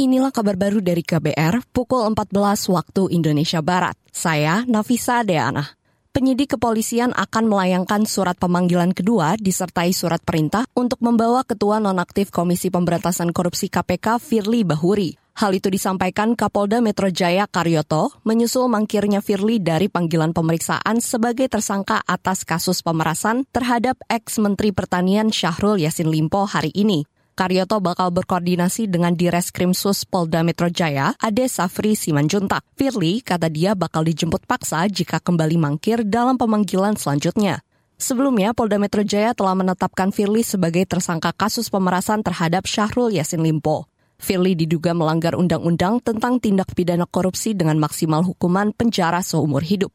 Inilah kabar baru dari KBR pukul 14 waktu Indonesia Barat. Saya Nafisa Deana. Penyidik kepolisian akan melayangkan surat pemanggilan kedua disertai surat perintah untuk membawa Ketua Nonaktif Komisi Pemberantasan Korupsi KPK Firly Bahuri. Hal itu disampaikan Kapolda Metro Jaya Karyoto menyusul mangkirnya Firly dari panggilan pemeriksaan sebagai tersangka atas kasus pemerasan terhadap ex-Menteri Pertanian Syahrul Yasin Limpo hari ini. Karyoto bakal berkoordinasi dengan Direskrim Sus Polda Metro Jaya, Ade Safri Simanjuntak. Firly kata dia bakal dijemput paksa jika kembali mangkir dalam pemanggilan selanjutnya. Sebelumnya, Polda Metro Jaya telah menetapkan Firly sebagai tersangka kasus pemerasan terhadap Syahrul Yasin Limpo. Firly diduga melanggar undang-undang tentang tindak pidana korupsi dengan maksimal hukuman penjara seumur hidup.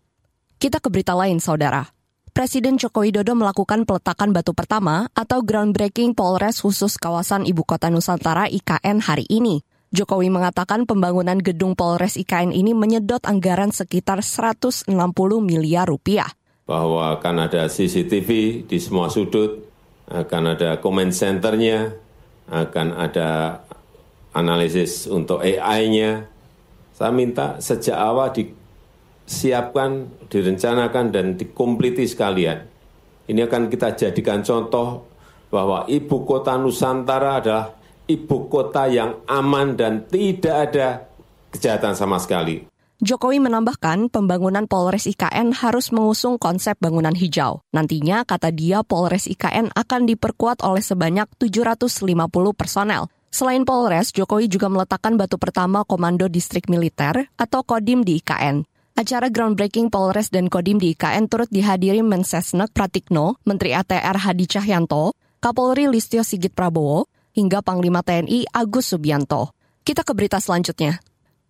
Kita ke berita lain, saudara. Presiden Joko Widodo melakukan peletakan batu pertama atau groundbreaking Polres khusus kawasan Ibu Kota Nusantara IKN hari ini. Jokowi mengatakan pembangunan gedung Polres IKN ini menyedot anggaran sekitar 160 miliar rupiah. Bahwa akan ada CCTV di semua sudut, akan ada comment centernya, akan ada analisis untuk AI-nya. Saya minta sejak awal di siapkan, direncanakan, dan dikompliti sekalian. Ini akan kita jadikan contoh bahwa ibu kota Nusantara adalah ibu kota yang aman dan tidak ada kejahatan sama sekali. Jokowi menambahkan pembangunan Polres IKN harus mengusung konsep bangunan hijau. Nantinya, kata dia, Polres IKN akan diperkuat oleh sebanyak 750 personel. Selain Polres, Jokowi juga meletakkan batu pertama Komando Distrik Militer atau Kodim di IKN. Acara groundbreaking Polres dan Kodim di IKN turut dihadiri Mensesnek Pratikno, Menteri ATR Hadi Cahyanto, Kapolri Listio Sigit Prabowo, hingga Panglima TNI Agus Subianto. Kita ke berita selanjutnya.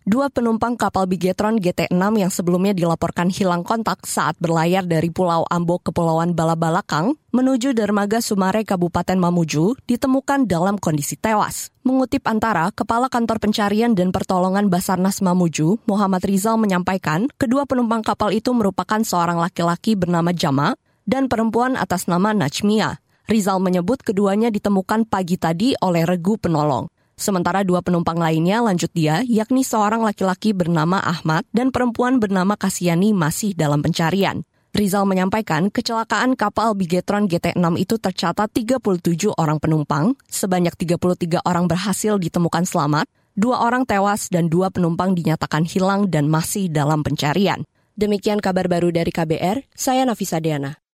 Dua penumpang kapal Bigetron GT6 yang sebelumnya dilaporkan hilang kontak saat berlayar dari Pulau Ambok ke Pulauan Balabalakang menuju dermaga Sumare Kabupaten Mamuju ditemukan dalam kondisi tewas. Mengutip antara, Kepala Kantor Pencarian dan Pertolongan Basarnas Mamuju, Muhammad Rizal menyampaikan, kedua penumpang kapal itu merupakan seorang laki-laki bernama Jama dan perempuan atas nama Najmia. Rizal menyebut keduanya ditemukan pagi tadi oleh regu penolong. Sementara dua penumpang lainnya lanjut dia, yakni seorang laki-laki bernama Ahmad dan perempuan bernama Kasiani masih dalam pencarian. Rizal menyampaikan kecelakaan kapal Bigetron GT6 itu tercatat 37 orang penumpang, sebanyak 33 orang berhasil ditemukan selamat, dua orang tewas dan dua penumpang dinyatakan hilang dan masih dalam pencarian. Demikian kabar baru dari KBR, saya Nafisa Deana.